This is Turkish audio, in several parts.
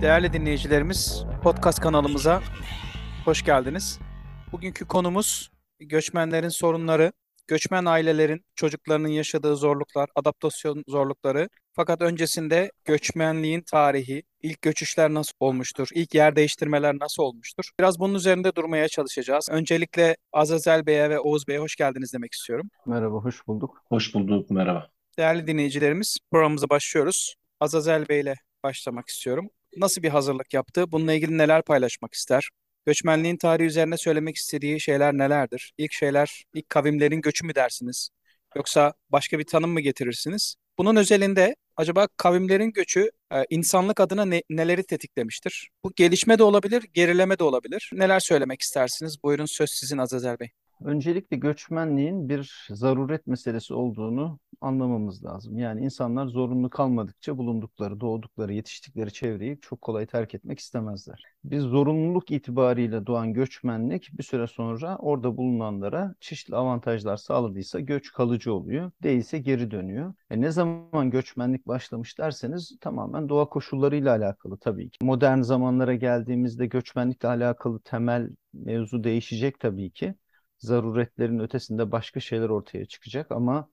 Değerli dinleyicilerimiz, podcast kanalımıza hoş geldiniz. Bugünkü konumuz göçmenlerin sorunları, göçmen ailelerin çocuklarının yaşadığı zorluklar, adaptasyon zorlukları. Fakat öncesinde göçmenliğin tarihi, ilk göçüşler nasıl olmuştur, ilk yer değiştirmeler nasıl olmuştur? Biraz bunun üzerinde durmaya çalışacağız. Öncelikle Azazel Bey'e ve Oğuz Bey'e hoş geldiniz demek istiyorum. Merhaba, hoş bulduk. Hoş bulduk, merhaba. Değerli dinleyicilerimiz, programımıza başlıyoruz. Azazel Bey ile başlamak istiyorum. Nasıl bir hazırlık yaptı? Bununla ilgili neler paylaşmak ister? Göçmenliğin tarihi üzerine söylemek istediği şeyler nelerdir? İlk şeyler, ilk kavimlerin göçü mü dersiniz? Yoksa başka bir tanım mı getirirsiniz? Bunun özelinde acaba kavimlerin göçü e, insanlık adına ne, neleri tetiklemiştir? Bu gelişme de olabilir, gerileme de olabilir. Neler söylemek istersiniz? Buyurun söz sizin Azazel Bey. Öncelikle göçmenliğin bir zaruret meselesi olduğunu anlamamız lazım. Yani insanlar zorunlu kalmadıkça bulundukları, doğdukları, yetiştikleri çevreyi çok kolay terk etmek istemezler. Biz zorunluluk itibariyle doğan göçmenlik bir süre sonra orada bulunanlara çeşitli avantajlar sağladıysa göç kalıcı oluyor. Değilse geri dönüyor. E ne zaman göçmenlik başlamış derseniz tamamen doğa koşullarıyla alakalı tabii ki. Modern zamanlara geldiğimizde göçmenlikle alakalı temel mevzu değişecek tabii ki zaruretlerin ötesinde başka şeyler ortaya çıkacak ama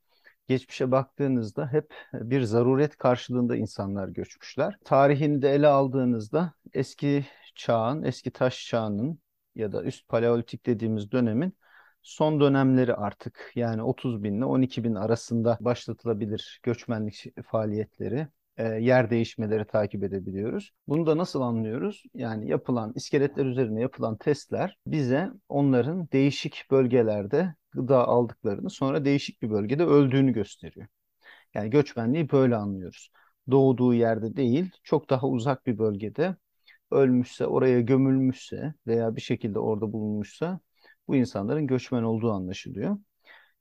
geçmişe baktığınızda hep bir zaruret karşılığında insanlar göçmüşler. Tarihini de ele aldığınızda eski çağın, eski taş çağının ya da üst paleolitik dediğimiz dönemin son dönemleri artık yani 30 bin ile 12 bin arasında başlatılabilir göçmenlik faaliyetleri e, yer değişmeleri takip edebiliyoruz. Bunu da nasıl anlıyoruz? Yani yapılan iskeletler üzerine yapılan testler bize onların değişik bölgelerde gıda aldıklarını sonra değişik bir bölgede öldüğünü gösteriyor. Yani göçmenliği böyle anlıyoruz. Doğduğu yerde değil, çok daha uzak bir bölgede ölmüşse, oraya gömülmüşse veya bir şekilde orada bulunmuşsa bu insanların göçmen olduğu anlaşılıyor.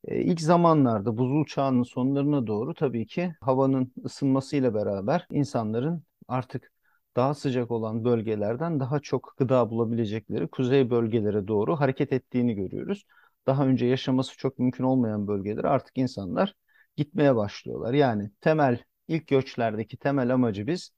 E, ilk zamanlarda buzul çağının sonlarına doğru tabii ki havanın ısınmasıyla beraber insanların artık daha sıcak olan bölgelerden daha çok gıda bulabilecekleri kuzey bölgelere doğru hareket ettiğini görüyoruz. Daha önce yaşaması çok mümkün olmayan bölgelere artık insanlar gitmeye başlıyorlar. Yani temel ilk göçlerdeki temel amacı biz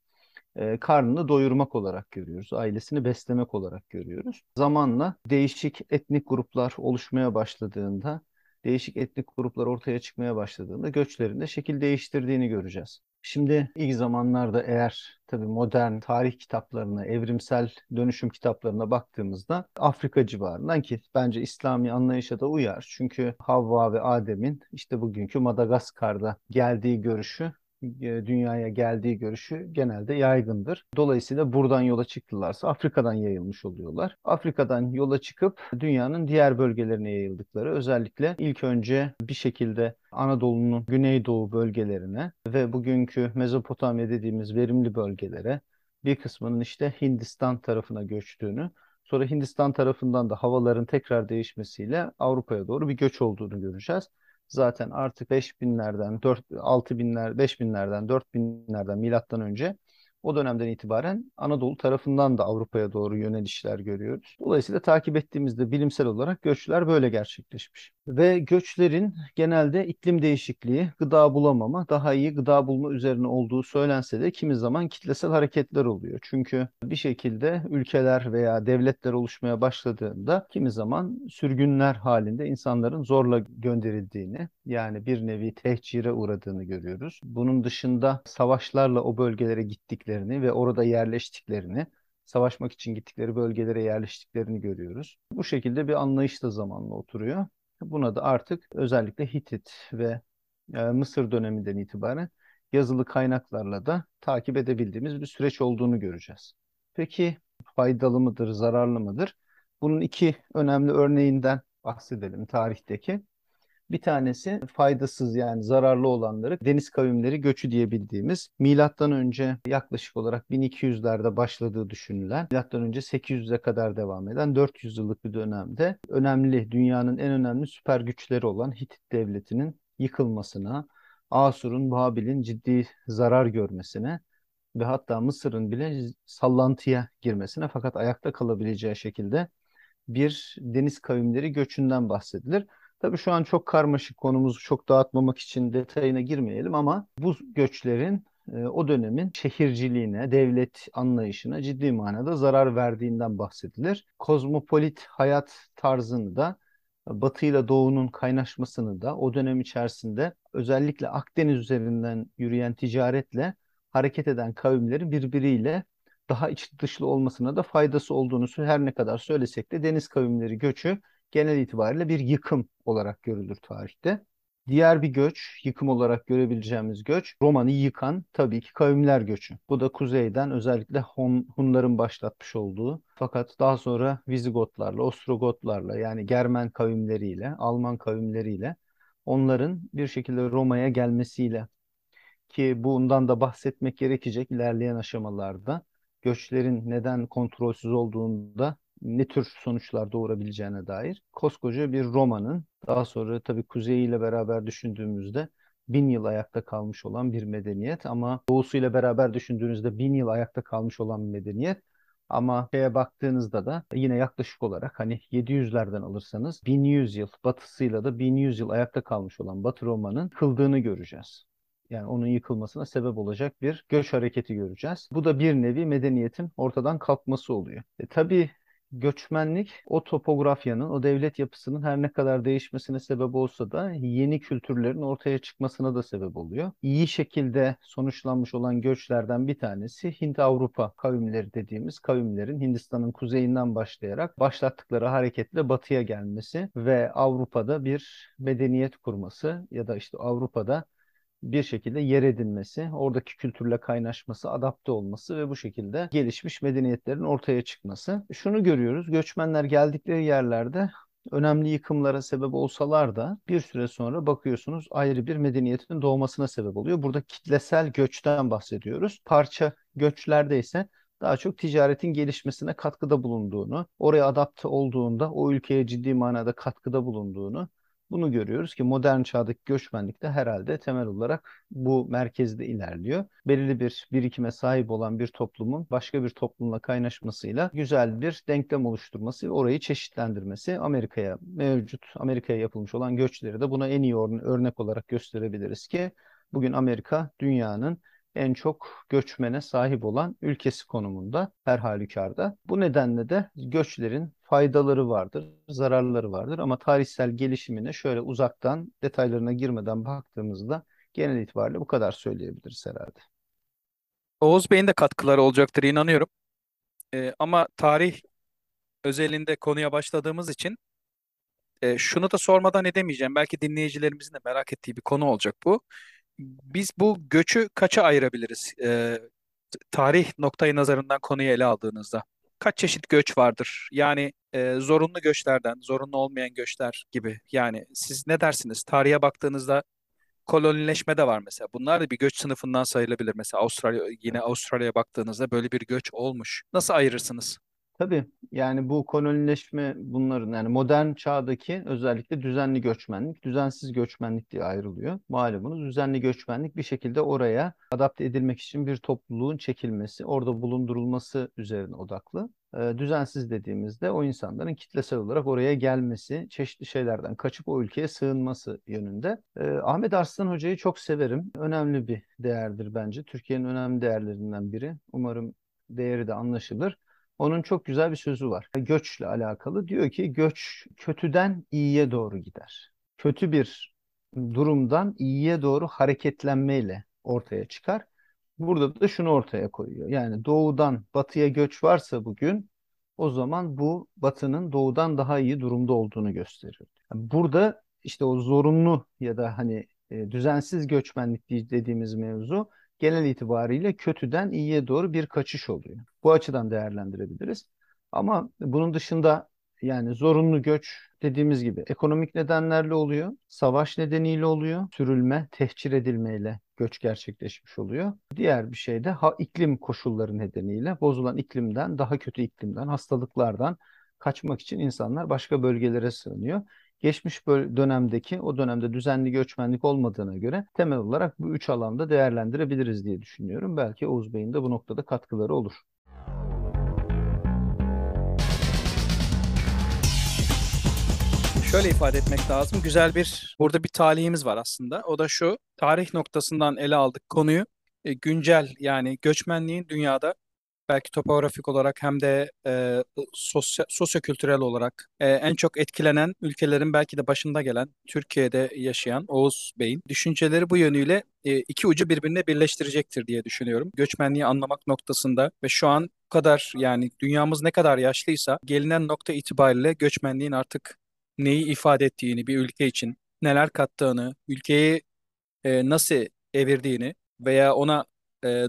e, karnını doyurmak olarak görüyoruz. Ailesini beslemek olarak görüyoruz. Zamanla değişik etnik gruplar oluşmaya başladığında değişik etnik gruplar ortaya çıkmaya başladığında göçlerinde şekil değiştirdiğini göreceğiz. Şimdi ilk zamanlarda eğer tabii modern tarih kitaplarına, evrimsel dönüşüm kitaplarına baktığımızda Afrika civarından ki bence İslami anlayışa da uyar. Çünkü Havva ve Adem'in işte bugünkü Madagaskar'da geldiği görüşü dünyaya geldiği görüşü genelde yaygındır. Dolayısıyla buradan yola çıktılarsa Afrika'dan yayılmış oluyorlar. Afrika'dan yola çıkıp dünyanın diğer bölgelerine yayıldıkları özellikle ilk önce bir şekilde Anadolu'nun güneydoğu bölgelerine ve bugünkü Mezopotamya dediğimiz verimli bölgelere bir kısmının işte Hindistan tarafına göçtüğünü Sonra Hindistan tarafından da havaların tekrar değişmesiyle Avrupa'ya doğru bir göç olduğunu göreceğiz zaten artık 5000'lerden 4 6000'ler 5000'lerden 4000'lerden milattan önce o dönemden itibaren Anadolu tarafından da Avrupa'ya doğru yönelişler görüyoruz. Dolayısıyla takip ettiğimizde bilimsel olarak göçler böyle gerçekleşmiş. Ve göçlerin genelde iklim değişikliği, gıda bulamama, daha iyi gıda bulma üzerine olduğu söylense de kimi zaman kitlesel hareketler oluyor. Çünkü bir şekilde ülkeler veya devletler oluşmaya başladığında kimi zaman sürgünler halinde insanların zorla gönderildiğini, yani bir nevi tehcire uğradığını görüyoruz. Bunun dışında savaşlarla o bölgelere gittiklerini ve orada yerleştiklerini, savaşmak için gittikleri bölgelere yerleştiklerini görüyoruz. Bu şekilde bir anlayış da zamanla oturuyor. Buna da artık özellikle Hitit ve e, Mısır döneminden itibaren yazılı kaynaklarla da takip edebildiğimiz bir süreç olduğunu göreceğiz. Peki faydalı mıdır, zararlı mıdır? Bunun iki önemli örneğinden bahsedelim tarihteki. Bir tanesi faydasız yani zararlı olanları deniz kavimleri göçü diyebildiğimiz milattan önce yaklaşık olarak 1200'lerde başladığı düşünülen milattan önce 800'e kadar devam eden 400 yıllık bir dönemde önemli dünyanın en önemli süper güçleri olan Hitit devletinin yıkılmasına, Asur'un, Babil'in ciddi zarar görmesine ve hatta Mısır'ın bile sallantıya girmesine fakat ayakta kalabileceği şekilde bir deniz kavimleri göçünden bahsedilir. Tabii şu an çok karmaşık konumuzu çok dağıtmamak için detayına girmeyelim ama bu göçlerin e, o dönemin şehirciliğine, devlet anlayışına ciddi manada zarar verdiğinden bahsedilir. Kozmopolit hayat tarzını da Batı ile Doğu'nun kaynaşmasını da o dönem içerisinde özellikle Akdeniz üzerinden yürüyen ticaretle hareket eden kavimleri birbiriyle daha iç dışlı olmasına da faydası olduğunu her ne kadar söylesek de deniz kavimleri göçü genel itibariyle bir yıkım olarak görülür tarihte. Diğer bir göç, yıkım olarak görebileceğimiz göç, Roma'nı yıkan tabii ki kavimler göçü. Bu da kuzeyden özellikle Hun, Hunların başlatmış olduğu fakat daha sonra Vizigotlarla, Ostrogotlarla yani Germen kavimleriyle, Alman kavimleriyle onların bir şekilde Roma'ya gelmesiyle ki bundan da bahsetmek gerekecek ilerleyen aşamalarda göçlerin neden kontrolsüz olduğunda ne tür sonuçlar doğurabileceğine dair koskoca bir romanın daha sonra tabii kuzeyiyle beraber düşündüğümüzde bin yıl ayakta kalmış olan bir medeniyet ama doğusuyla beraber düşündüğünüzde bin yıl ayakta kalmış olan bir medeniyet ama şeye baktığınızda da yine yaklaşık olarak hani 700'lerden alırsanız 1100 yıl batısıyla da 1100 yıl ayakta kalmış olan Batı Roma'nın kıldığını göreceğiz yani onun yıkılmasına sebep olacak bir göç hareketi göreceğiz. Bu da bir nevi medeniyetin ortadan kalkması oluyor. E, tabii göçmenlik o topografyanın, o devlet yapısının her ne kadar değişmesine sebep olsa da yeni kültürlerin ortaya çıkmasına da sebep oluyor. İyi şekilde sonuçlanmış olan göçlerden bir tanesi Hint-Avrupa kavimleri dediğimiz kavimlerin Hindistan'ın kuzeyinden başlayarak başlattıkları hareketle batıya gelmesi ve Avrupa'da bir medeniyet kurması ya da işte Avrupa'da bir şekilde yer edinmesi, oradaki kültürle kaynaşması, adapte olması ve bu şekilde gelişmiş medeniyetlerin ortaya çıkması. Şunu görüyoruz, göçmenler geldikleri yerlerde önemli yıkımlara sebep olsalar da bir süre sonra bakıyorsunuz ayrı bir medeniyetin doğmasına sebep oluyor. Burada kitlesel göçten bahsediyoruz. Parça göçlerde ise daha çok ticaretin gelişmesine katkıda bulunduğunu, oraya adapte olduğunda o ülkeye ciddi manada katkıda bulunduğunu bunu görüyoruz ki modern çağdaki göçmenlik de herhalde temel olarak bu merkezde ilerliyor. Belirli bir birikime sahip olan bir toplumun başka bir toplumla kaynaşmasıyla güzel bir denklem oluşturması orayı çeşitlendirmesi Amerika'ya mevcut Amerika'ya yapılmış olan göçleri de buna en iyi örnek olarak gösterebiliriz ki bugün Amerika dünyanın en çok göçmene sahip olan ülkesi konumunda her halükarda. Bu nedenle de göçlerin faydaları vardır, zararları vardır ama tarihsel gelişimine şöyle uzaktan detaylarına girmeden baktığımızda genel itibariyle bu kadar söyleyebiliriz herhalde. Oğuz Bey'in de katkıları olacaktır inanıyorum. Ee, ama tarih özelinde konuya başladığımız için e, şunu da sormadan edemeyeceğim. Belki dinleyicilerimizin de merak ettiği bir konu olacak bu biz bu göçü kaça ayırabiliriz? Ee, tarih noktayı nazarından konuyu ele aldığınızda. Kaç çeşit göç vardır? Yani e, zorunlu göçlerden, zorunlu olmayan göçler gibi. Yani siz ne dersiniz? Tarihe baktığınızda kolonileşme de var mesela. Bunlar da bir göç sınıfından sayılabilir. Mesela Avustralya yine Avustralya'ya baktığınızda böyle bir göç olmuş. Nasıl ayırırsınız? Tabii yani bu kolonileşme bunların yani modern çağdaki özellikle düzenli göçmenlik, düzensiz göçmenlik diye ayrılıyor. Malumunuz düzenli göçmenlik bir şekilde oraya adapte edilmek için bir topluluğun çekilmesi, orada bulundurulması üzerine odaklı. Ee, düzensiz dediğimizde o insanların kitlesel olarak oraya gelmesi, çeşitli şeylerden kaçıp o ülkeye sığınması yönünde. Ee, Ahmet Arslan Hoca'yı çok severim. Önemli bir değerdir bence. Türkiye'nin önemli değerlerinden biri. Umarım değeri de anlaşılır. Onun çok güzel bir sözü var. Göçle alakalı. Diyor ki göç kötüden iyiye doğru gider. Kötü bir durumdan iyiye doğru hareketlenmeyle ortaya çıkar. Burada da şunu ortaya koyuyor. Yani doğudan batıya göç varsa bugün o zaman bu batının doğudan daha iyi durumda olduğunu gösteriyor. Yani burada işte o zorunlu ya da hani e, düzensiz göçmenlik dediğimiz mevzu genel itibariyle kötüden iyiye doğru bir kaçış oluyor. Bu açıdan değerlendirebiliriz. Ama bunun dışında yani zorunlu göç dediğimiz gibi ekonomik nedenlerle oluyor, savaş nedeniyle oluyor, sürülme, tehcir edilmeyle göç gerçekleşmiş oluyor. Diğer bir şey de ha, iklim koşulları nedeniyle bozulan iklimden, daha kötü iklimden, hastalıklardan kaçmak için insanlar başka bölgelere sığınıyor geçmiş dönemdeki o dönemde düzenli göçmenlik olmadığına göre temel olarak bu üç alanda değerlendirebiliriz diye düşünüyorum. Belki Oğuz Bey'in de bu noktada katkıları olur. Şöyle ifade etmek lazım. Güzel bir burada bir talihimiz var aslında. O da şu. Tarih noktasından ele aldık konuyu. e, güncel yani göçmenliğin dünyada belki topografik olarak hem de e, sosyo, sosyokültürel olarak e, en çok etkilenen ülkelerin belki de başında gelen Türkiye'de yaşayan Oğuz Bey'in düşünceleri bu yönüyle e, iki ucu birbirine birleştirecektir diye düşünüyorum. Göçmenliği anlamak noktasında ve şu an bu kadar yani dünyamız ne kadar yaşlıysa gelinen nokta itibariyle göçmenliğin artık neyi ifade ettiğini bir ülke için neler kattığını, ülkeyi e, nasıl evirdiğini veya ona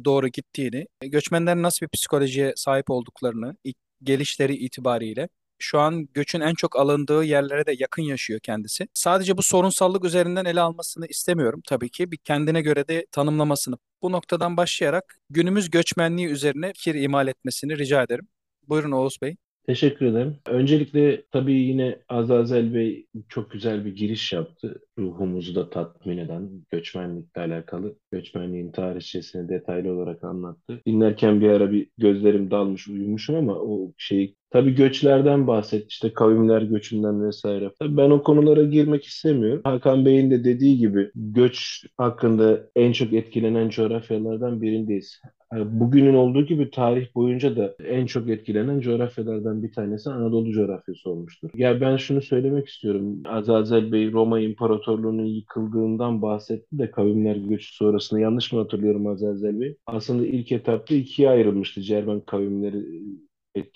doğru gittiğini, e, göçmenlerin nasıl bir psikolojiye sahip olduklarını, ilk gelişleri itibariyle şu an göçün en çok alındığı yerlere de yakın yaşıyor kendisi. Sadece bu sorunsallık üzerinden ele almasını istemiyorum tabii ki. Bir kendine göre de tanımlamasını. Bu noktadan başlayarak günümüz göçmenliği üzerine fikir imal etmesini rica ederim. Buyurun Oğuz Bey. Teşekkür ederim. Öncelikle tabii yine Azazel Bey çok güzel bir giriş yaptı. Ruhumuzu da tatmin eden göçmenlikle alakalı. Göçmenliğin tarihçesini detaylı olarak anlattı. Dinlerken bir ara bir gözlerim dalmış, uyumuşum ama o şeyi Tabii göçlerden bahsetti işte kavimler göçünden vesaire. Tabii ben o konulara girmek istemiyorum. Hakan Bey'in de dediği gibi göç hakkında en çok etkilenen coğrafyalardan birindeyiz. Bugünün olduğu gibi tarih boyunca da en çok etkilenen coğrafyalardan bir tanesi Anadolu coğrafyası olmuştur. Ya ben şunu söylemek istiyorum. Azazel Bey Roma İmparatorluğu'nun yıkıldığından bahsetti de kavimler göçü sonrasında yanlış mı hatırlıyorum Azazel Bey? Aslında ilk etapta ikiye ayrılmıştı Cermen kavimleri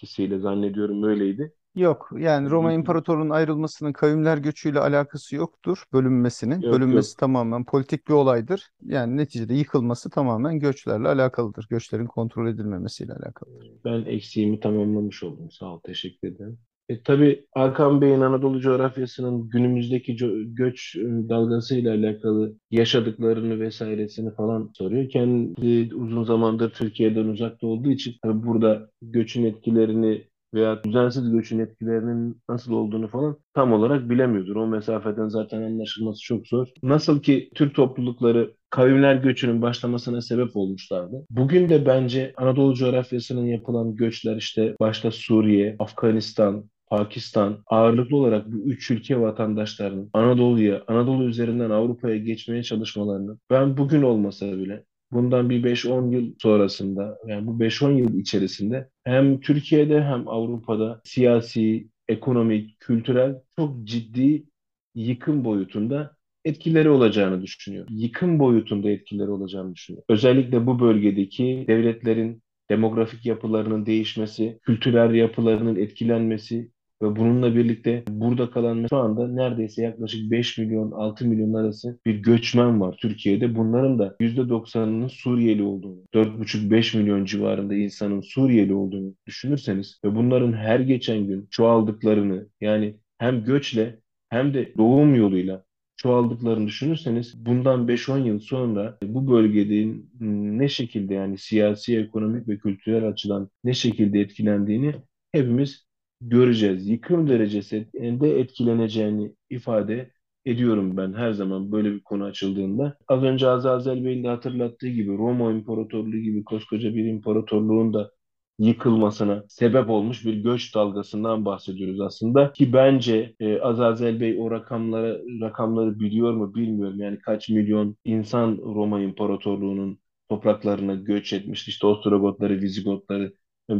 etkisiyle zannediyorum öyleydi. Yok yani Roma İmparatorluğu'nun ayrılmasının kavimler göçüyle alakası yoktur bölünmesinin. Yok, Bölünmesi yok. tamamen politik bir olaydır. Yani neticede yıkılması tamamen göçlerle alakalıdır. Göçlerin kontrol edilmemesiyle alakalıdır. Ben eksiğimi tamamlamış oldum. Sağ ol, teşekkür ederim. E, tabii Hakan Bey'in Anadolu coğrafyasının günümüzdeki co- göç e, dalgasıyla alakalı yaşadıklarını vesairesini falan soruyor. Kendi uzun zamandır Türkiye'den uzakta olduğu için tabii burada göçün etkilerini veya düzensiz göçün etkilerinin nasıl olduğunu falan tam olarak bilemiyordur. O mesafeden zaten anlaşılması çok zor. Nasıl ki Türk toplulukları kavimler göçünün başlamasına sebep olmuşlardı. Bugün de bence Anadolu coğrafyasının yapılan göçler işte başta Suriye, Afganistan, Pakistan ağırlıklı olarak bu üç ülke vatandaşlarının Anadolu'ya, Anadolu üzerinden Avrupa'ya geçmeye çalışmalarını ben bugün olmasa bile bundan bir 5-10 yıl sonrasında yani bu 5-10 yıl içerisinde hem Türkiye'de hem Avrupa'da siyasi, ekonomik, kültürel çok ciddi yıkım boyutunda etkileri olacağını düşünüyorum. Yıkım boyutunda etkileri olacağını düşünüyorum. Özellikle bu bölgedeki devletlerin demografik yapılarının değişmesi, kültürel yapılarının etkilenmesi ve bununla birlikte burada kalan şu anda neredeyse yaklaşık 5 milyon 6 milyon arası bir göçmen var Türkiye'de. Bunların da %90'ının Suriyeli olduğunu, 4,5-5 milyon civarında insanın Suriyeli olduğunu düşünürseniz ve bunların her geçen gün çoğaldıklarını yani hem göçle hem de doğum yoluyla çoğaldıklarını düşünürseniz bundan 5-10 yıl sonra bu bölgenin ne şekilde yani siyasi, ekonomik ve kültürel açıdan ne şekilde etkilendiğini hepimiz göreceğiz. Yıkım derecesinde etkileneceğini ifade ediyorum ben her zaman böyle bir konu açıldığında. Az önce Azazel Bey'in de hatırlattığı gibi Roma İmparatorluğu gibi koskoca bir imparatorluğun da yıkılmasına sebep olmuş bir göç dalgasından bahsediyoruz aslında ki bence e, Azazel Bey o rakamları rakamları biliyor mu bilmiyorum yani kaç milyon insan Roma İmparatorluğu'nun topraklarına göç etmişti işte Ostrogotları, Vizigotları,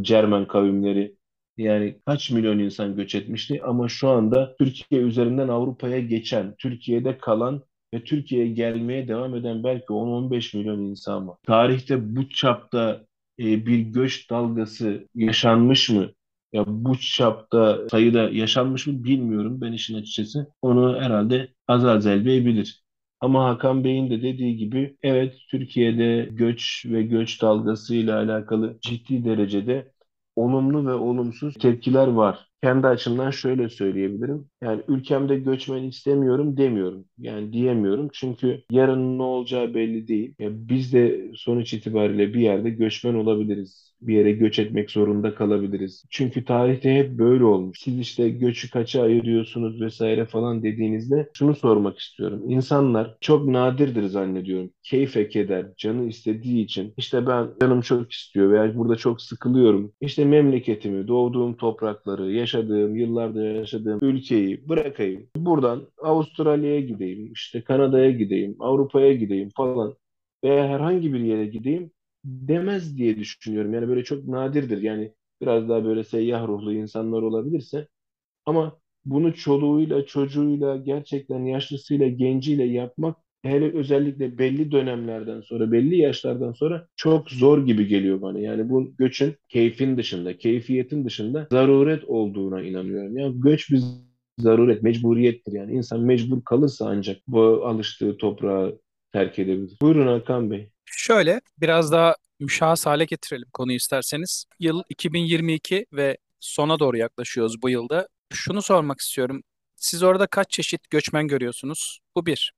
Cermen kavimleri yani kaç milyon insan göç etmişti ama şu anda Türkiye üzerinden Avrupa'ya geçen, Türkiye'de kalan ve Türkiye'ye gelmeye devam eden belki 10-15 milyon insan var. Tarihte bu çapta e, bir göç dalgası yaşanmış mı? Ya bu çapta sayıda yaşanmış mı bilmiyorum ben işin açıkçası. Onu herhalde Azazel Bey bilir. Ama Hakan Bey'in de dediği gibi evet Türkiye'de göç ve göç dalgasıyla alakalı ciddi derecede olumlu ve olumsuz tepkiler var. Kendi açımdan şöyle söyleyebilirim. Yani ülkemde göçmen istemiyorum demiyorum. Yani diyemiyorum. Çünkü yarın ne olacağı belli değil. Ya biz de sonuç itibariyle bir yerde göçmen olabiliriz. Bir yere göç etmek zorunda kalabiliriz. Çünkü tarihte hep böyle olmuş. Siz işte göçü kaça ayırıyorsunuz vesaire falan dediğinizde şunu sormak istiyorum. İnsanlar çok nadirdir zannediyorum. Keyfe keder, canı istediği için işte ben canım çok istiyor veya burada çok sıkılıyorum. İşte memleketimi, doğduğum toprakları, yaşadığım, yıllarda yaşadığım ülkeyi bırakayım. Buradan Avustralya'ya gideyim, işte Kanada'ya gideyim, Avrupa'ya gideyim falan. veya herhangi bir yere gideyim demez diye düşünüyorum. Yani böyle çok nadirdir. Yani biraz daha böyle seyyah ruhlu insanlar olabilirse ama bunu çoluğuyla, çocuğuyla, gerçekten yaşlısıyla, genciyle yapmak hele özellikle belli dönemlerden sonra, belli yaşlardan sonra çok zor gibi geliyor bana. Yani bu göçün keyfin dışında, keyfiyetin dışında zaruret olduğuna inanıyorum. Yani göç bir zaruret, mecburiyettir. Yani insan mecbur kalırsa ancak bu alıştığı toprağı terk edebilir. Buyurun Hakan Bey. Şöyle biraz daha müşahhas hale getirelim konuyu isterseniz. Yıl 2022 ve sona doğru yaklaşıyoruz bu yılda. Şunu sormak istiyorum. Siz orada kaç çeşit göçmen görüyorsunuz? Bu bir.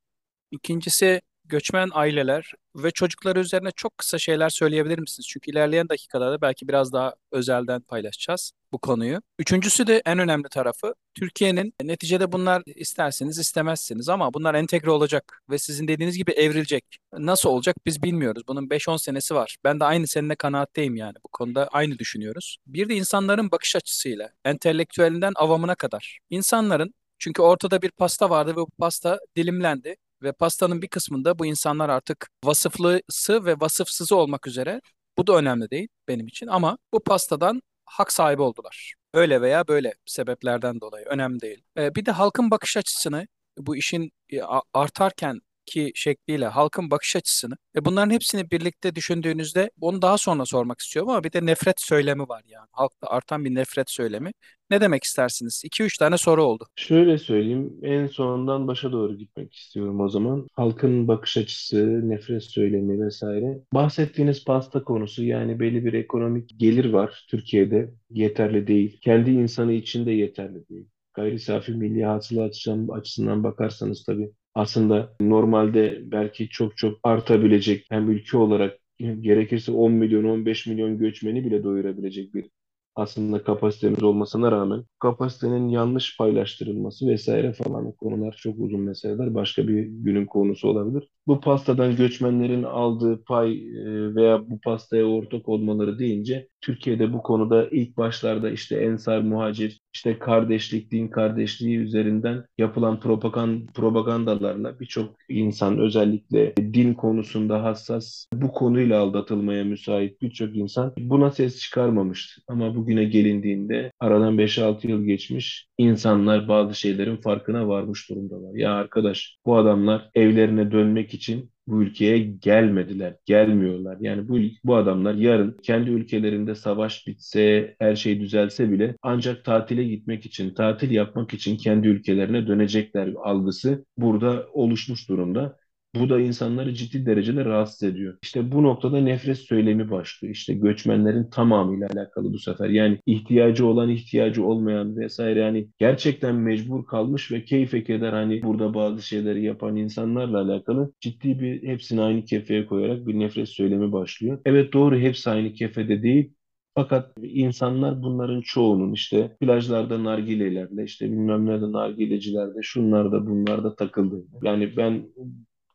İkincisi göçmen aileler ve çocukları üzerine çok kısa şeyler söyleyebilir misiniz? Çünkü ilerleyen dakikalarda belki biraz daha özelden paylaşacağız bu konuyu. Üçüncüsü de en önemli tarafı Türkiye'nin neticede bunlar isterseniz istemezsiniz ama bunlar entegre olacak ve sizin dediğiniz gibi evrilecek. Nasıl olacak biz bilmiyoruz. Bunun 5-10 senesi var. Ben de aynı seninle kanaatteyim yani. Bu konuda aynı düşünüyoruz. Bir de insanların bakış açısıyla, entelektüelinden avamına kadar. İnsanların çünkü ortada bir pasta vardı ve bu pasta dilimlendi ve pastanın bir kısmında bu insanlar artık vasıflısı ve vasıfsızı olmak üzere bu da önemli değil benim için ama bu pastadan hak sahibi oldular. Öyle veya böyle sebeplerden dolayı önemli değil. Ee, bir de halkın bakış açısını bu işin e, artarken ki şekliyle halkın bakış açısını ve bunların hepsini birlikte düşündüğünüzde onu daha sonra sormak istiyorum ama bir de nefret söylemi var yani. Halkta artan bir nefret söylemi. Ne demek istersiniz? 2-3 tane soru oldu. Şöyle söyleyeyim, en sondan başa doğru gitmek istiyorum o zaman. Halkın bakış açısı, nefret söylemi vesaire. Bahsettiğiniz pasta konusu yani belli bir ekonomik gelir var Türkiye'de. Yeterli değil. Kendi insanı için de yeterli değil. Gayri safi milli hasıla açısından bakarsanız tabii aslında normalde belki çok çok artabilecek hem ülke olarak gerekirse 10 milyon 15 milyon göçmeni bile doyurabilecek bir aslında kapasitemiz olmasına rağmen kapasitenin yanlış paylaştırılması vesaire falan konular çok uzun meseleler. Başka bir günün konusu olabilir. Bu pastadan göçmenlerin aldığı pay e, veya bu pastaya ortak olmaları deyince Türkiye'de bu konuda ilk başlarda işte Ensar Muhacir, işte kardeşlik, din kardeşliği üzerinden yapılan propagand, propagandalarla birçok insan özellikle din konusunda hassas bu konuyla aldatılmaya müsait birçok insan buna ses çıkarmamıştı. Ama bugüne gelindiğinde aradan 5-6 yıl geçmiş insanlar bazı şeylerin farkına varmış durumdalar. Ya arkadaş bu adamlar evlerine dönmek için bu ülkeye gelmediler, gelmiyorlar. Yani bu bu adamlar yarın kendi ülkelerinde savaş bitse, her şey düzelse bile ancak tatile gitmek için, tatil yapmak için kendi ülkelerine dönecekler algısı burada oluşmuş durumda. Bu da insanları ciddi derecede rahatsız ediyor. İşte bu noktada nefret söylemi başlıyor. İşte göçmenlerin tamamıyla alakalı bu sefer. Yani ihtiyacı olan, ihtiyacı olmayan vesaire yani gerçekten mecbur kalmış ve keyfe keder hani burada bazı şeyleri yapan insanlarla alakalı ciddi bir hepsini aynı kefeye koyarak bir nefret söylemi başlıyor. Evet doğru hepsi aynı kefede değil fakat insanlar bunların çoğunun işte plajlarda nargilelerle işte bilmem nerede nargilecilerde şunlarda bunlarda takıldığını. Yani ben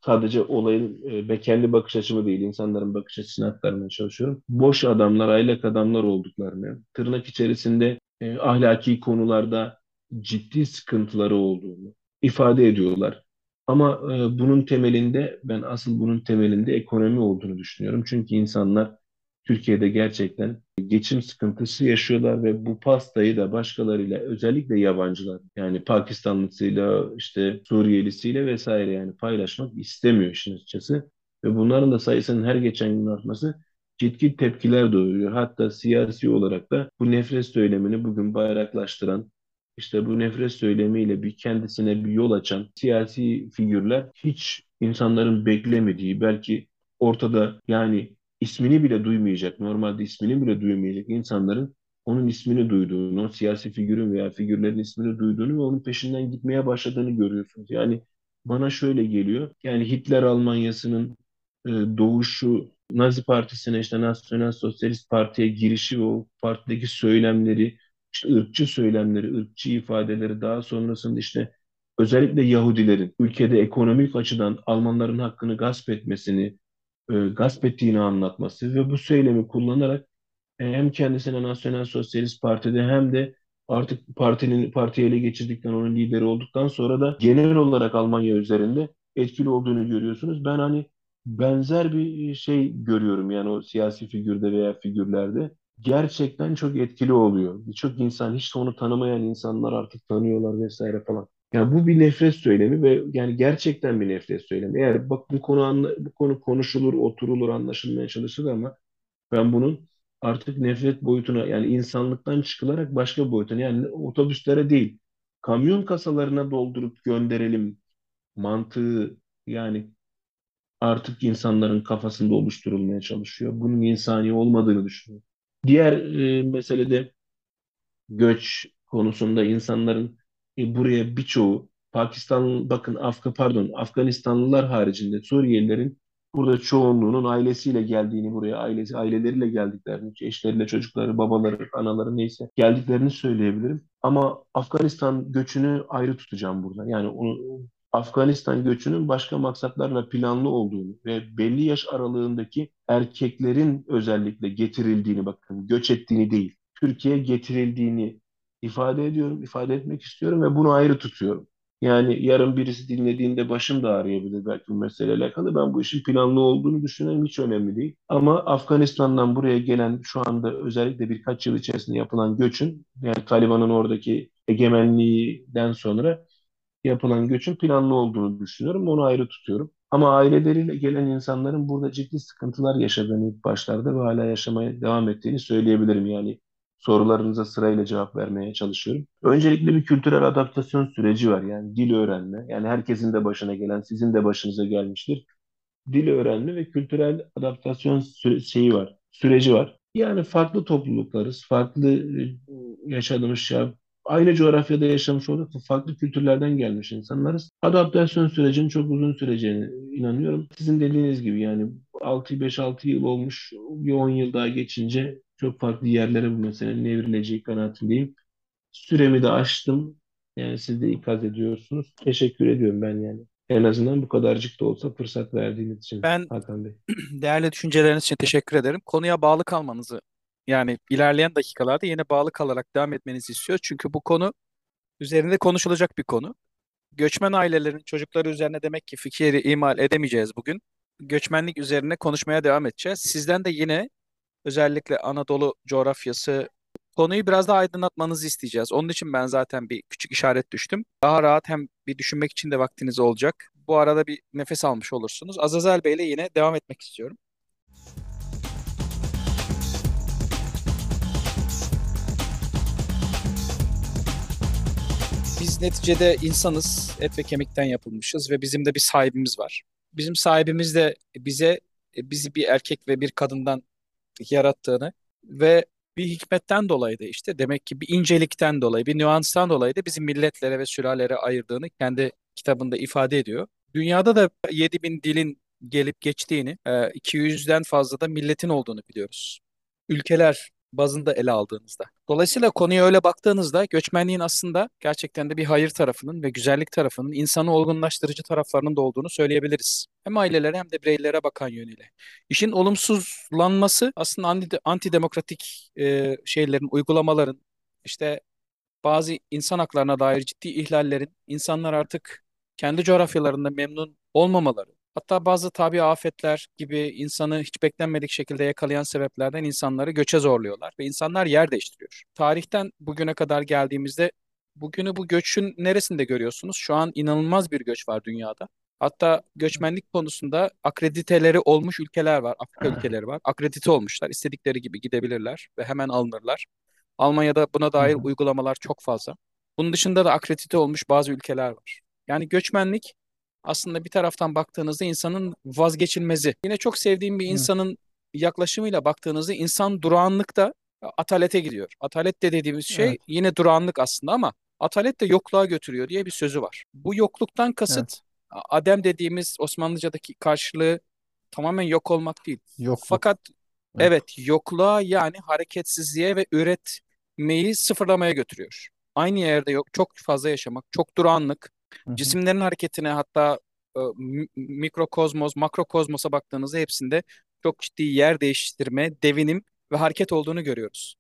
sadece olayın e, kendi bakış açımı değil, insanların bakış açısını aktarmaya çalışıyorum. Boş adamlar, aylak adamlar olduklarını, tırnak içerisinde e, ahlaki konularda ciddi sıkıntıları olduğunu ifade ediyorlar. Ama e, bunun temelinde, ben asıl bunun temelinde ekonomi olduğunu düşünüyorum. Çünkü insanlar Türkiye'de gerçekten geçim sıkıntısı yaşıyorlar ve bu pastayı da başkalarıyla özellikle yabancılar yani Pakistanlısıyla işte Suriyelisiyle vesaire yani paylaşmak istemiyor işin açıkçası. Ve bunların da sayısının her geçen gün artması ciddi tepkiler doğuruyor. Hatta siyasi olarak da bu nefret söylemini bugün bayraklaştıran işte bu nefret söylemiyle bir kendisine bir yol açan siyasi figürler hiç insanların beklemediği belki ortada yani ismini bile duymayacak, normalde ismini bile duymayacak insanların onun ismini duyduğunu, o siyasi figürün veya figürlerin ismini duyduğunu ve onun peşinden gitmeye başladığını görüyorsunuz. Yani bana şöyle geliyor. Yani Hitler Almanyası'nın e, doğuşu, Nazi Partisi'ne işte Nasyonel Sosyalist Parti'ye girişi ve o partideki söylemleri, işte ırkçı söylemleri, ırkçı ifadeleri daha sonrasında işte özellikle Yahudilerin ülkede ekonomik açıdan Almanların hakkını gasp etmesini, e, gasp ettiğini anlatması ve bu söylemi kullanarak e, hem kendisine Nasyonel Sosyalist Parti'de hem de artık partinin partiyi ele geçirdikten onun lideri olduktan sonra da genel olarak Almanya üzerinde etkili olduğunu görüyorsunuz. Ben hani benzer bir şey görüyorum yani o siyasi figürde veya figürlerde. Gerçekten çok etkili oluyor. Birçok insan hiç onu tanımayan insanlar artık tanıyorlar vesaire falan. Yani bu bir nefret söylemi ve yani gerçekten bir nefret söylemi. Eğer bak bu konu anla- bu konu konuşulur, oturulur, anlaşılmaya çalışılır ama ben bunun artık nefret boyutuna yani insanlıktan çıkılarak başka boyutuna yani otobüslere değil kamyon kasalarına doldurup gönderelim mantığı yani artık insanların kafasında oluşturulmaya çalışıyor. Bunun insani olmadığını düşünüyor. Diğer e, mesele de göç konusunda insanların e, buraya birçoğu Pakistan bakın Afga pardon Afganistanlılar haricinde Suriyelilerin burada çoğunluğunun ailesiyle geldiğini buraya ailesi aileleriyle geldiklerini eşleriyle çocukları babaları anaları neyse geldiklerini söyleyebilirim. Ama Afganistan göçünü ayrı tutacağım burada. Yani onu Afganistan göçünün başka maksatlarla planlı olduğunu ve belli yaş aralığındaki erkeklerin özellikle getirildiğini bakın göç ettiğini değil Türkiye'ye getirildiğini ifade ediyorum, ifade etmek istiyorum ve bunu ayrı tutuyorum. Yani yarın birisi dinlediğinde başım da ağrıyabilir belki bu meseleyle alakalı. Ben bu işin planlı olduğunu düşünüyorum, hiç önemli değil. Ama Afganistan'dan buraya gelen şu anda özellikle birkaç yıl içerisinde yapılan göçün, yani Taliban'ın oradaki egemenliğinden sonra yapılan göçün planlı olduğunu düşünüyorum. Onu ayrı tutuyorum. Ama aileleriyle gelen insanların burada ciddi sıkıntılar yaşadığını başlarda ve hala yaşamaya devam ettiğini söyleyebilirim. Yani sorularınıza sırayla cevap vermeye çalışıyorum. Öncelikle bir kültürel adaptasyon süreci var. Yani dil öğrenme. Yani herkesin de başına gelen, sizin de başınıza gelmiştir. Dil öğrenme ve kültürel adaptasyon sü- şeyi var, süreci var. Yani farklı topluluklarız, farklı e, yaşadığımız şey, aynı coğrafyada yaşamış olup da farklı kültürlerden gelmiş insanlarız. Adaptasyon sürecinin çok uzun süreceğine inanıyorum. Sizin dediğiniz gibi yani 6 5-6 yıl olmuş, bir 10 yıl daha geçince çok farklı yerlere bu meselenin evrileceği kanaatindeyim. Süremi de aştım. Yani siz de ikaz ediyorsunuz. Teşekkür ediyorum ben yani. En azından bu kadarcık da olsa fırsat verdiğiniz için Ben Hakan Bey. değerli düşünceleriniz için teşekkür ederim. Konuya bağlı kalmanızı yani ilerleyen dakikalarda yine bağlı kalarak devam etmenizi istiyoruz. Çünkü bu konu üzerinde konuşulacak bir konu. Göçmen ailelerin çocukları üzerine demek ki fikri imal edemeyeceğiz bugün. Göçmenlik üzerine konuşmaya devam edeceğiz. Sizden de yine özellikle Anadolu coğrafyası konuyu biraz daha aydınlatmanızı isteyeceğiz. Onun için ben zaten bir küçük işaret düştüm. Daha rahat hem bir düşünmek için de vaktiniz olacak. Bu arada bir nefes almış olursunuz. Azazel Bey ile yine devam etmek istiyorum. Biz neticede insanız, et ve kemikten yapılmışız ve bizim de bir sahibimiz var. Bizim sahibimiz de bize e, bizi bir erkek ve bir kadından yarattığını ve bir hikmetten dolayı da işte demek ki bir incelikten dolayı, bir nüanstan dolayı da bizi milletlere ve sülalere ayırdığını kendi kitabında ifade ediyor. Dünyada da 7000 dilin gelip geçtiğini, e, 200'den fazla da milletin olduğunu biliyoruz. Ülkeler bazında ele aldığınızda. Dolayısıyla konuya öyle baktığınızda göçmenliğin aslında gerçekten de bir hayır tarafının ve güzellik tarafının insanı olgunlaştırıcı taraflarının da olduğunu söyleyebiliriz. Hem ailelere hem de bireylere bakan yönüyle. İşin olumsuzlanması aslında anti, antidemokratik e, şeylerin, uygulamaların, işte bazı insan haklarına dair ciddi ihlallerin, insanlar artık kendi coğrafyalarında memnun olmamaları, hatta bazı tabii afetler gibi insanı hiç beklenmedik şekilde yakalayan sebeplerden insanları göçe zorluyorlar ve insanlar yer değiştiriyor. Tarihten bugüne kadar geldiğimizde bugünü bu göçün neresinde görüyorsunuz? Şu an inanılmaz bir göç var dünyada. Hatta göçmenlik konusunda akrediteleri olmuş ülkeler var, Afrika ülkeleri var. Akredite olmuşlar, istedikleri gibi gidebilirler ve hemen alınırlar. Almanya'da buna dair uygulamalar çok fazla. Bunun dışında da akredite olmuş bazı ülkeler var. Yani göçmenlik aslında bir taraftan baktığınızda insanın vazgeçilmezi. Yine çok sevdiğim bir Evet. insanın yaklaşımıyla baktığınızda insan durağanlıkta atalete gidiyor. Atalet de dediğimiz şey Evet. yine durağanlık aslında ama atalet de yokluğa götürüyor diye bir sözü var. Bu yokluktan Evet. kasıt Adem dediğimiz Osmanlıca'daki karşılığı tamamen yok olmak değil. Yokluk. Fakat Evet. evet yokluğa yani hareketsizliğe ve üretmeyi sıfırlamaya götürüyor. Aynı yerde yok çok fazla yaşamak, çok durağanlık, Hı hı. cisimlerin hareketine hatta e, mi- mikrokozmos, makrokozmosa baktığınızda hepsinde çok ciddi yer değiştirme, devinim ve hareket olduğunu görüyoruz.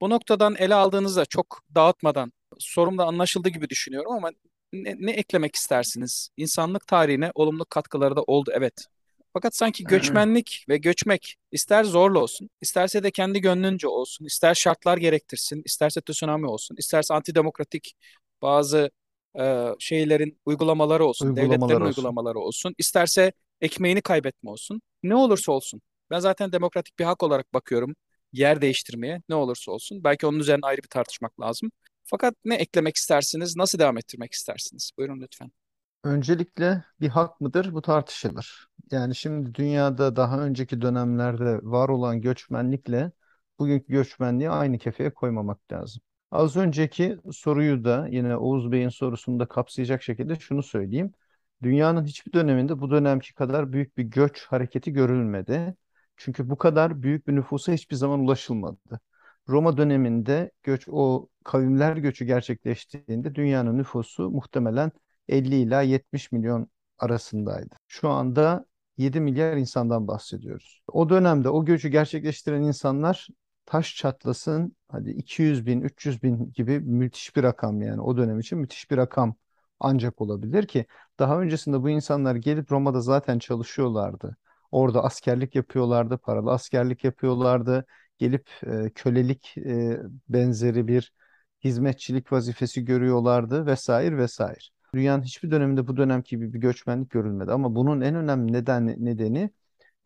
Bu noktadan ele aldığınızda çok dağıtmadan sorum da anlaşıldı gibi düşünüyorum ama ne, ne eklemek istersiniz? İnsanlık tarihine olumlu katkıları da oldu evet. Fakat sanki göçmenlik ve göçmek ister zorla olsun, isterse de kendi gönlünce olsun, ister şartlar gerektirsin, isterse tsunami olsun, isterse antidemokratik bazı e, şeylerin uygulamaları olsun, Uygulamalar devletlerin olsun. uygulamaları olsun, isterse ekmeğini kaybetme olsun. Ne olursa olsun. Ben zaten demokratik bir hak olarak bakıyorum yer değiştirmeye ne olursa olsun. Belki onun üzerine ayrı bir tartışmak lazım. Fakat ne eklemek istersiniz, nasıl devam ettirmek istersiniz? Buyurun lütfen. Öncelikle bir hak mıdır? Bu tartışılır. Yani şimdi dünyada daha önceki dönemlerde var olan göçmenlikle bugünkü göçmenliği aynı kefeye koymamak lazım. Az önceki soruyu da yine Oğuz Bey'in sorusunu da kapsayacak şekilde şunu söyleyeyim. Dünyanın hiçbir döneminde bu dönemki kadar büyük bir göç hareketi görülmedi. Çünkü bu kadar büyük bir nüfusa hiçbir zaman ulaşılmadı. Roma döneminde göç, o kavimler göçü gerçekleştiğinde dünyanın nüfusu muhtemelen 50 ila 70 milyon arasındaydı. Şu anda 7 milyar insandan bahsediyoruz. O dönemde o göçü gerçekleştiren insanlar taş çatlasın hadi 200 bin, 300 bin gibi müthiş bir rakam yani o dönem için müthiş bir rakam ancak olabilir ki daha öncesinde bu insanlar gelip Roma'da zaten çalışıyorlardı. Orada askerlik yapıyorlardı, paralı askerlik yapıyorlardı. Gelip e, kölelik e, benzeri bir hizmetçilik vazifesi görüyorlardı vesaire vesaire. Dünyanın hiçbir döneminde bu dönemki gibi bir göçmenlik görülmedi ama bunun en önemli nedeni, nedeni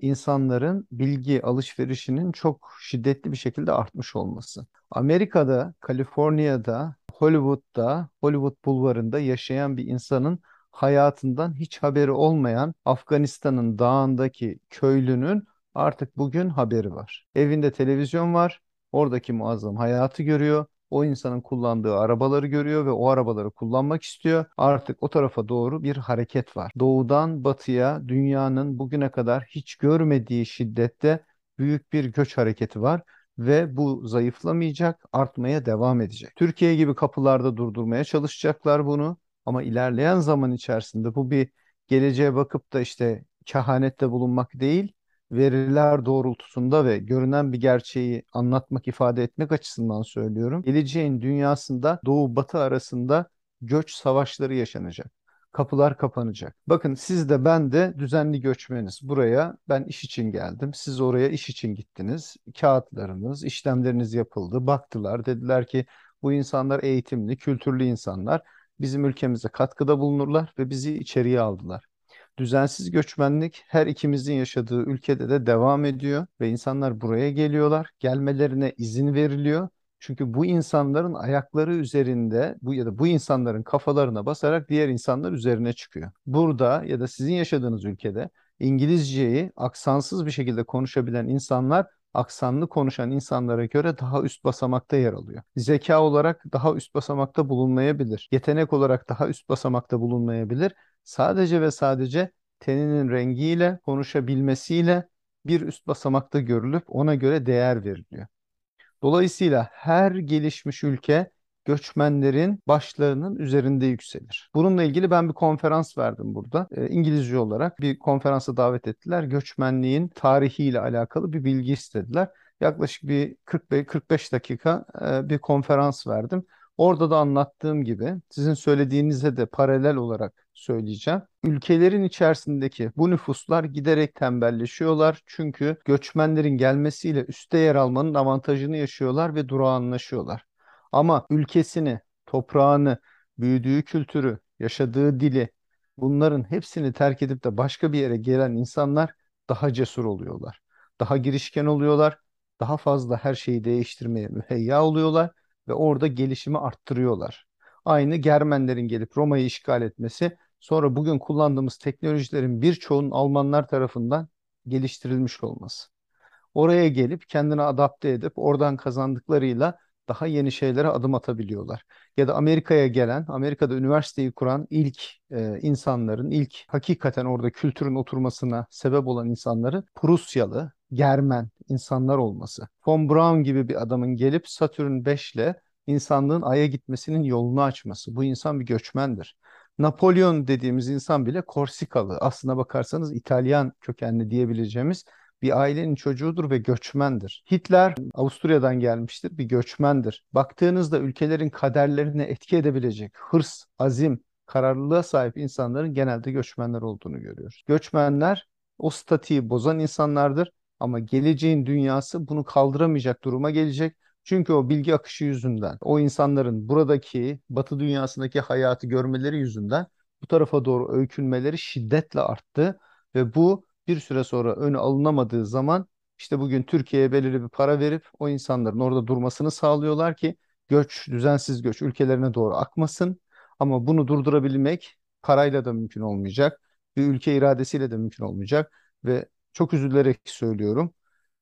insanların bilgi alışverişinin çok şiddetli bir şekilde artmış olması. Amerika'da, Kaliforniya'da, Hollywood'da, Hollywood bulvarında yaşayan bir insanın hayatından hiç haberi olmayan Afganistan'ın dağındaki köylünün artık bugün haberi var. Evinde televizyon var, oradaki muazzam hayatı görüyor o insanın kullandığı arabaları görüyor ve o arabaları kullanmak istiyor. Artık o tarafa doğru bir hareket var. Doğudan batıya dünyanın bugüne kadar hiç görmediği şiddette büyük bir göç hareketi var ve bu zayıflamayacak, artmaya devam edecek. Türkiye gibi kapılarda durdurmaya çalışacaklar bunu ama ilerleyen zaman içerisinde bu bir geleceğe bakıp da işte kehanette bulunmak değil, veriler doğrultusunda ve görünen bir gerçeği anlatmak, ifade etmek açısından söylüyorum. Geleceğin dünyasında Doğu Batı arasında göç savaşları yaşanacak. Kapılar kapanacak. Bakın siz de ben de düzenli göçmeniz. Buraya ben iş için geldim. Siz oraya iş için gittiniz. Kağıtlarınız, işlemleriniz yapıldı. Baktılar. Dediler ki bu insanlar eğitimli, kültürlü insanlar. Bizim ülkemize katkıda bulunurlar ve bizi içeriye aldılar. Düzensiz göçmenlik her ikimizin yaşadığı ülkede de devam ediyor ve insanlar buraya geliyorlar. Gelmelerine izin veriliyor. Çünkü bu insanların ayakları üzerinde bu ya da bu insanların kafalarına basarak diğer insanlar üzerine çıkıyor. Burada ya da sizin yaşadığınız ülkede İngilizceyi aksansız bir şekilde konuşabilen insanlar aksanlı konuşan insanlara göre daha üst basamakta yer alıyor. Zeka olarak daha üst basamakta bulunmayabilir. Yetenek olarak daha üst basamakta bulunmayabilir sadece ve sadece teninin rengiyle, konuşabilmesiyle bir üst basamakta görülüp ona göre değer veriliyor. Dolayısıyla her gelişmiş ülke göçmenlerin başlarının üzerinde yükselir. Bununla ilgili ben bir konferans verdim burada. E, İngilizce olarak bir konferansa davet ettiler. Göçmenliğin tarihiyle alakalı bir bilgi istediler. Yaklaşık bir 45 dakika e, bir konferans verdim. Orada da anlattığım gibi sizin söylediğinize de paralel olarak söyleyeceğim. Ülkelerin içerisindeki bu nüfuslar giderek tembelleşiyorlar. Çünkü göçmenlerin gelmesiyle üste yer almanın avantajını yaşıyorlar ve durağanlaşıyorlar. Ama ülkesini, toprağını, büyüdüğü kültürü, yaşadığı dili bunların hepsini terk edip de başka bir yere gelen insanlar daha cesur oluyorlar. Daha girişken oluyorlar. Daha fazla her şeyi değiştirmeye müheyya oluyorlar ve orada gelişimi arttırıyorlar. Aynı Germenlerin gelip Roma'yı işgal etmesi, sonra bugün kullandığımız teknolojilerin birçoğunun Almanlar tarafından geliştirilmiş olması. Oraya gelip kendini adapte edip oradan kazandıklarıyla daha yeni şeylere adım atabiliyorlar. Ya da Amerika'ya gelen, Amerika'da üniversiteyi kuran ilk e, insanların, ilk hakikaten orada kültürün oturmasına sebep olan insanların Prusyalı, Germen insanlar olması. Von Braun gibi bir adamın gelip Satürn 5 ile insanlığın Ay'a gitmesinin yolunu açması. Bu insan bir göçmendir. Napolyon dediğimiz insan bile Korsikalı. Aslına bakarsanız İtalyan kökenli diyebileceğimiz bir ailenin çocuğudur ve göçmendir. Hitler Avusturya'dan gelmiştir, bir göçmendir. Baktığınızda ülkelerin kaderlerine etki edebilecek hırs, azim, kararlılığa sahip insanların genelde göçmenler olduğunu görüyoruz. Göçmenler o statiği bozan insanlardır. Ama geleceğin dünyası bunu kaldıramayacak duruma gelecek. Çünkü o bilgi akışı yüzünden, o insanların buradaki Batı dünyasındaki hayatı görmeleri yüzünden bu tarafa doğru öykünmeleri şiddetle arttı ve bu bir süre sonra önü alınamadığı zaman işte bugün Türkiye'ye belirli bir para verip o insanların orada durmasını sağlıyorlar ki göç, düzensiz göç ülkelerine doğru akmasın. Ama bunu durdurabilmek parayla da mümkün olmayacak. Bir ülke iradesiyle de mümkün olmayacak ve çok üzülerek söylüyorum.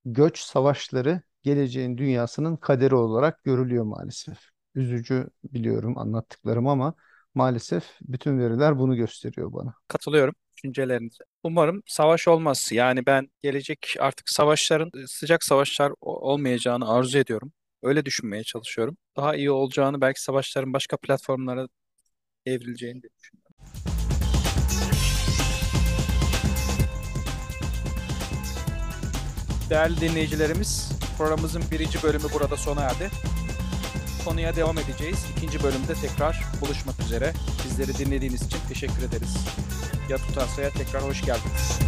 Göç savaşları geleceğin dünyasının kaderi olarak görülüyor maalesef. Üzücü biliyorum anlattıklarım ama maalesef bütün veriler bunu gösteriyor bana. Katılıyorum düşüncelerinize. Umarım savaş olmaz. Yani ben gelecek artık savaşların sıcak savaşlar olmayacağını arzu ediyorum. Öyle düşünmeye çalışıyorum. Daha iyi olacağını belki savaşların başka platformlara evrileceğini de düşünüyorum. Değerli dinleyicilerimiz, programımızın birinci bölümü burada sona erdi. Konuya devam edeceğiz. İkinci bölümde tekrar buluşmak üzere. Bizleri dinlediğiniz için teşekkür ederiz. Ya Tutarsa'ya tekrar hoş geldiniz.